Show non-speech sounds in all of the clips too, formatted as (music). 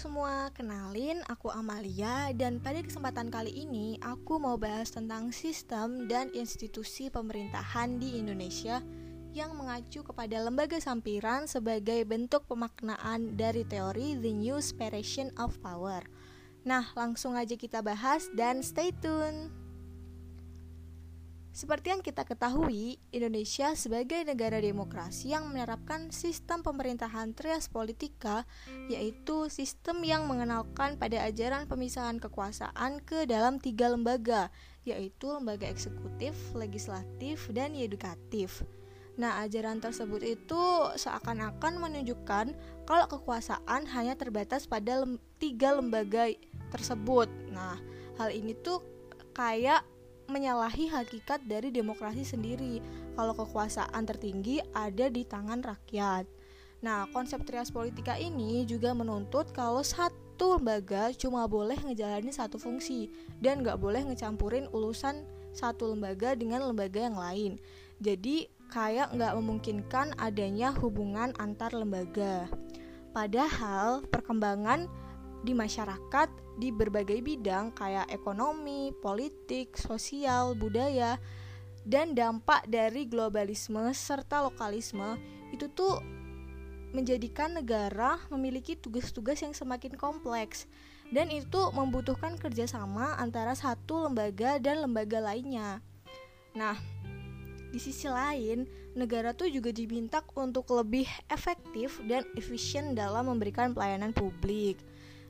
semua, kenalin aku Amalia dan pada kesempatan kali ini aku mau bahas tentang sistem dan institusi pemerintahan di Indonesia yang mengacu kepada lembaga sampiran sebagai bentuk pemaknaan dari teori The New Separation of Power. Nah, langsung aja kita bahas dan stay tune. Seperti yang kita ketahui, Indonesia sebagai negara demokrasi yang menerapkan sistem pemerintahan trias politika, yaitu sistem yang mengenalkan pada ajaran pemisahan kekuasaan ke dalam tiga lembaga, yaitu lembaga eksekutif, legislatif, dan edukatif. Nah, ajaran tersebut itu seakan-akan menunjukkan kalau kekuasaan hanya terbatas pada lem tiga lembaga tersebut. Nah, hal ini tuh kayak menyalahi hakikat dari demokrasi sendiri kalau kekuasaan tertinggi ada di tangan rakyat. Nah, konsep trias politika ini juga menuntut kalau satu lembaga cuma boleh ngejalanin satu fungsi dan nggak boleh ngecampurin urusan satu lembaga dengan lembaga yang lain. Jadi kayak nggak memungkinkan adanya hubungan antar lembaga. Padahal perkembangan di masyarakat di berbagai bidang kayak ekonomi, politik, sosial, budaya, dan dampak dari globalisme serta lokalisme itu tuh menjadikan negara memiliki tugas-tugas yang semakin kompleks dan itu membutuhkan kerjasama antara satu lembaga dan lembaga lainnya. Nah, di sisi lain, negara tuh juga diminta untuk lebih efektif dan efisien dalam memberikan pelayanan publik.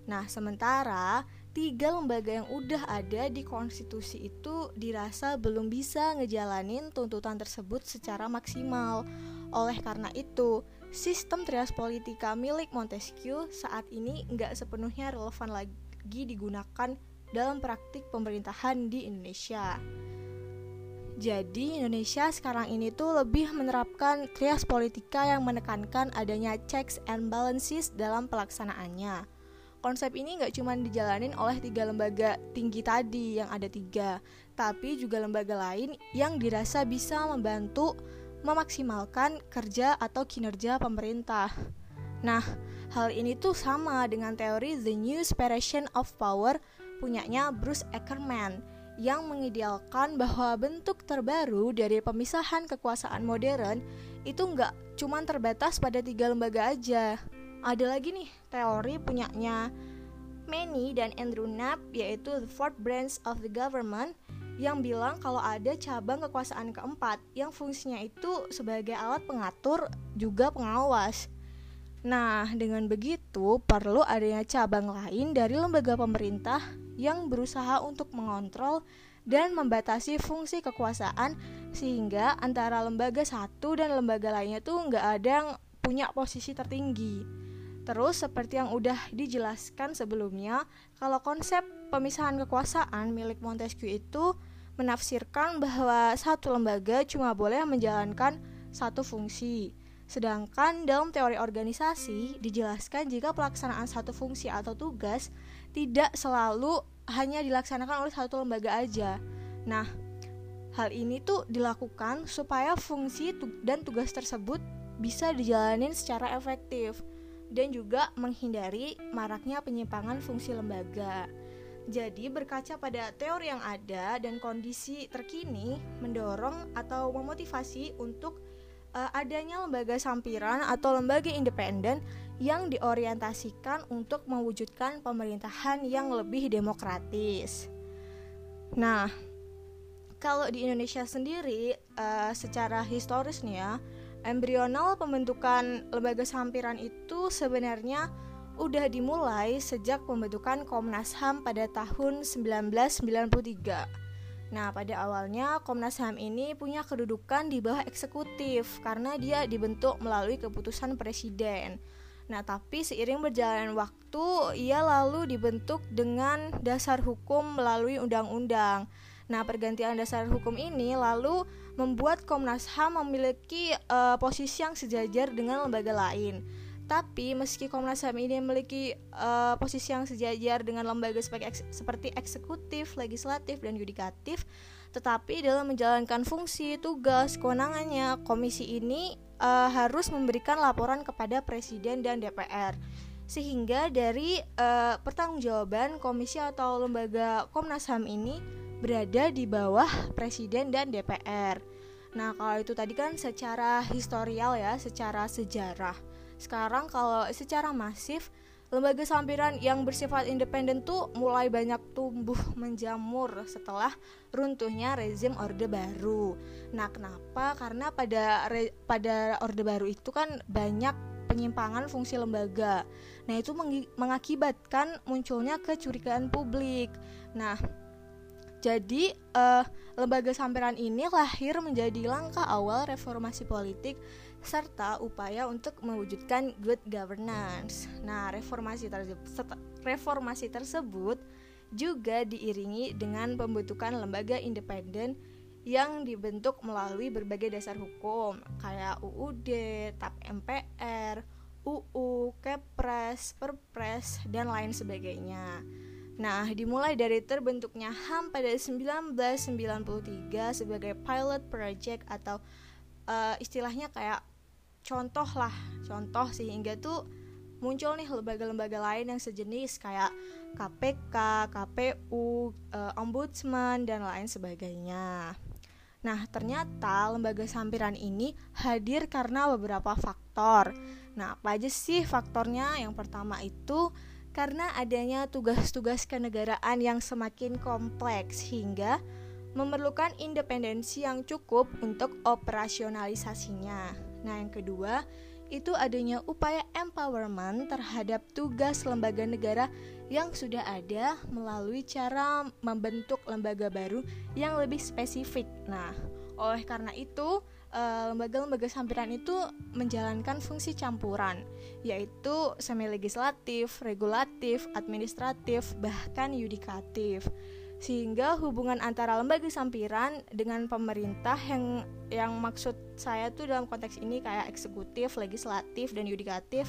Nah, sementara tiga lembaga yang udah ada di konstitusi itu dirasa belum bisa ngejalanin tuntutan tersebut secara maksimal. Oleh karena itu, sistem trias politika milik Montesquieu saat ini nggak sepenuhnya relevan lagi digunakan dalam praktik pemerintahan di Indonesia. Jadi Indonesia sekarang ini tuh lebih menerapkan trias politika yang menekankan adanya checks and balances dalam pelaksanaannya konsep ini nggak cuma dijalanin oleh tiga lembaga tinggi tadi yang ada tiga, tapi juga lembaga lain yang dirasa bisa membantu memaksimalkan kerja atau kinerja pemerintah. Nah, hal ini tuh sama dengan teori The New Separation of Power punyanya Bruce Ackerman yang mengidealkan bahwa bentuk terbaru dari pemisahan kekuasaan modern itu nggak cuma terbatas pada tiga lembaga aja, ada lagi nih teori punyanya Manny dan Andrew Knapp yaitu the fourth branch of the government yang bilang kalau ada cabang kekuasaan keempat yang fungsinya itu sebagai alat pengatur juga pengawas. Nah, dengan begitu perlu adanya cabang lain dari lembaga pemerintah yang berusaha untuk mengontrol dan membatasi fungsi kekuasaan sehingga antara lembaga satu dan lembaga lainnya tuh nggak ada yang punya posisi tertinggi. Terus seperti yang udah dijelaskan sebelumnya, kalau konsep pemisahan kekuasaan milik Montesquieu itu menafsirkan bahwa satu lembaga cuma boleh menjalankan satu fungsi. Sedangkan dalam teori organisasi dijelaskan jika pelaksanaan satu fungsi atau tugas tidak selalu hanya dilaksanakan oleh satu lembaga aja. Nah, hal ini tuh dilakukan supaya fungsi dan tugas tersebut bisa dijalanin secara efektif dan juga menghindari maraknya penyimpangan fungsi lembaga. Jadi, berkaca pada teori yang ada dan kondisi terkini, mendorong atau memotivasi untuk uh, adanya lembaga sampiran atau lembaga independen yang diorientasikan untuk mewujudkan pemerintahan yang lebih demokratis. Nah, kalau di Indonesia sendiri, uh, secara historis nih ya, embrional pembentukan lembaga sampiran itu sebenarnya udah dimulai sejak pembentukan Komnas HAM pada tahun 1993. Nah, pada awalnya Komnas HAM ini punya kedudukan di bawah eksekutif karena dia dibentuk melalui keputusan presiden. Nah, tapi seiring berjalan waktu, ia lalu dibentuk dengan dasar hukum melalui undang-undang. Nah, pergantian dasar hukum ini lalu membuat Komnas HAM memiliki uh, posisi yang sejajar dengan lembaga lain. Tapi meski Komnas HAM ini memiliki uh, posisi yang sejajar dengan lembaga seperti eksekutif, legislatif, dan yudikatif, tetapi dalam menjalankan fungsi, tugas, kewenangannya, komisi ini uh, harus memberikan laporan kepada Presiden dan DPR sehingga dari uh, pertanggungjawaban komisi atau lembaga Komnas HAM ini berada di bawah presiden dan DPR. Nah, kalau itu tadi kan secara historial ya, secara sejarah. Sekarang kalau secara masif lembaga sampiran yang bersifat independen tuh mulai banyak tumbuh (laughs) menjamur setelah runtuhnya rezim Orde Baru. Nah, kenapa? Karena pada pada Orde Baru itu kan banyak penyimpangan fungsi lembaga. Nah, itu mengakibatkan munculnya kecurigaan publik. Nah, jadi uh, lembaga sampiran ini lahir menjadi langkah awal reformasi politik serta upaya untuk mewujudkan good governance. Nah, reformasi tersebut reformasi tersebut juga diiringi dengan pembentukan lembaga independen yang dibentuk melalui berbagai dasar hukum kayak UUD, TAP MPR, UU, Kepres, Perpres, dan lain sebagainya. Nah, dimulai dari terbentuknya HAM pada 1993 sebagai pilot project atau uh, istilahnya kayak contoh lah, contoh sehingga tuh muncul nih lembaga-lembaga lain yang sejenis kayak KPK, KPU, uh, eh, Ombudsman dan lain sebagainya. Nah, ternyata lembaga sampiran ini hadir karena beberapa faktor. Nah, apa aja sih faktornya? Yang pertama itu karena adanya tugas-tugas kenegaraan yang semakin kompleks hingga memerlukan independensi yang cukup untuk operasionalisasinya. Nah, yang kedua, itu adanya upaya empowerment terhadap tugas lembaga negara yang sudah ada melalui cara membentuk lembaga baru yang lebih spesifik. Nah, oleh karena itu, lembaga-lembaga sampiran itu menjalankan fungsi campuran, yaitu semi legislatif, regulatif, administratif, bahkan yudikatif sehingga hubungan antara lembaga sampiran dengan pemerintah yang yang maksud saya tuh dalam konteks ini kayak eksekutif, legislatif dan yudikatif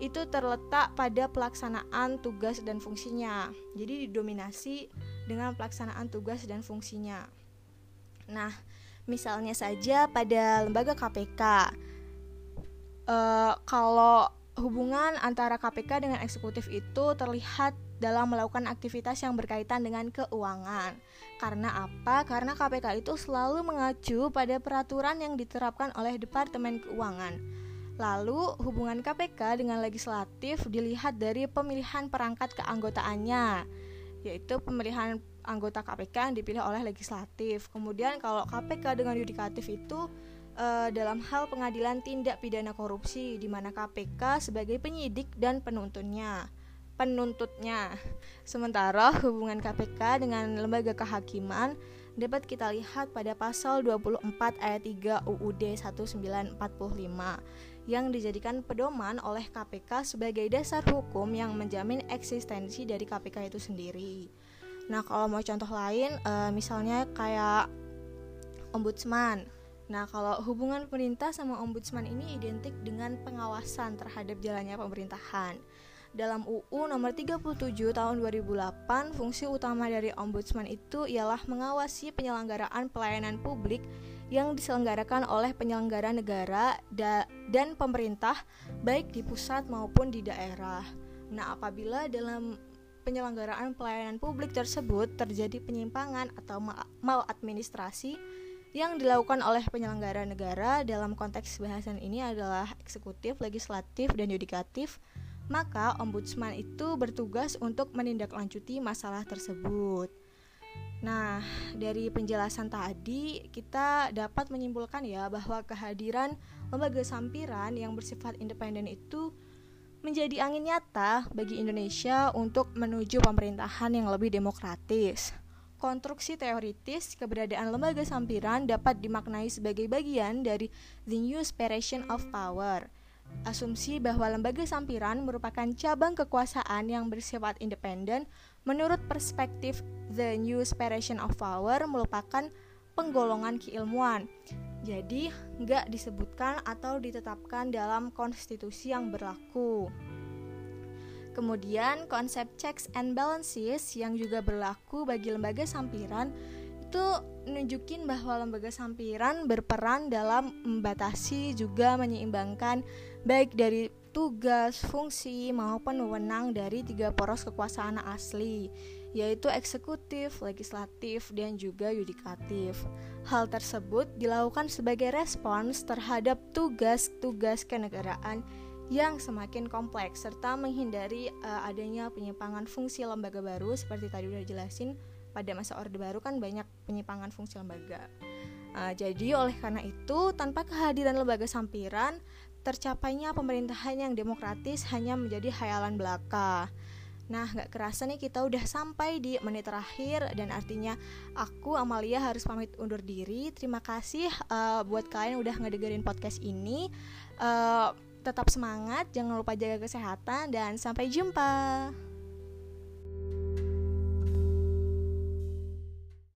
itu terletak pada pelaksanaan tugas dan fungsinya. Jadi didominasi dengan pelaksanaan tugas dan fungsinya. Nah, misalnya saja pada lembaga KPK, uh, eh, kalau hubungan antara KPK dengan eksekutif itu terlihat dalam melakukan aktivitas yang berkaitan dengan keuangan. Karena apa? Karena KPK itu selalu mengacu pada peraturan yang diterapkan oleh Departemen Keuangan. Lalu, hubungan KPK dengan legislatif dilihat dari pemilihan perangkat keanggotaannya, yaitu pemilihan anggota KPK yang dipilih oleh legislatif. Kemudian kalau KPK dengan yudikatif itu uh, dalam hal pengadilan tindak pidana korupsi di mana KPK sebagai penyidik dan penuntunnya penuntutnya. Sementara hubungan KPK dengan lembaga kehakiman dapat kita lihat pada pasal 24 ayat 3 UUD 1945 yang dijadikan pedoman oleh KPK sebagai dasar hukum yang menjamin eksistensi dari KPK itu sendiri. Nah, kalau mau contoh lain, uh, misalnya kayak ombudsman. Nah, kalau hubungan pemerintah sama ombudsman ini identik dengan pengawasan terhadap jalannya pemerintahan. Dalam UU nomor 37 tahun 2008, fungsi utama dari ombudsman itu ialah mengawasi penyelenggaraan pelayanan publik yang diselenggarakan oleh penyelenggara negara da dan pemerintah baik di pusat maupun di daerah. Nah, apabila dalam penyelenggaraan pelayanan publik tersebut terjadi penyimpangan atau maladministrasi yang dilakukan oleh penyelenggara negara dalam konteks bahasan ini adalah eksekutif, legislatif, dan yudikatif maka ombudsman itu bertugas untuk menindaklanjuti masalah tersebut. Nah, dari penjelasan tadi kita dapat menyimpulkan ya bahwa kehadiran lembaga sampiran yang bersifat independen itu menjadi angin nyata bagi Indonesia untuk menuju pemerintahan yang lebih demokratis. Konstruksi teoritis keberadaan lembaga sampiran dapat dimaknai sebagai bagian dari the new separation of power Asumsi bahwa lembaga sampiran merupakan cabang kekuasaan yang bersifat independen menurut perspektif The New Separation of Power merupakan penggolongan keilmuan. Jadi, nggak disebutkan atau ditetapkan dalam konstitusi yang berlaku. Kemudian, konsep checks and balances yang juga berlaku bagi lembaga sampiran itu nunjukin bahwa lembaga sampiran berperan dalam membatasi juga menyeimbangkan baik dari tugas, fungsi, maupun wewenang dari tiga poros kekuasaan asli, yaitu eksekutif, legislatif, dan juga yudikatif. Hal tersebut dilakukan sebagai respons terhadap tugas-tugas kenegaraan yang semakin kompleks serta menghindari uh, adanya penyimpangan fungsi lembaga baru seperti tadi udah jelasin pada masa Orde Baru kan banyak penyimpangan fungsi lembaga. Uh, jadi oleh karena itu tanpa kehadiran lembaga sampiran tercapainya pemerintahan yang demokratis hanya menjadi hayalan belaka. Nah, gak kerasa nih kita udah sampai di menit terakhir dan artinya aku Amalia harus pamit undur diri. Terima kasih uh, buat kalian yang udah ngedengerin podcast ini. Uh, tetap semangat, jangan lupa jaga kesehatan dan sampai jumpa.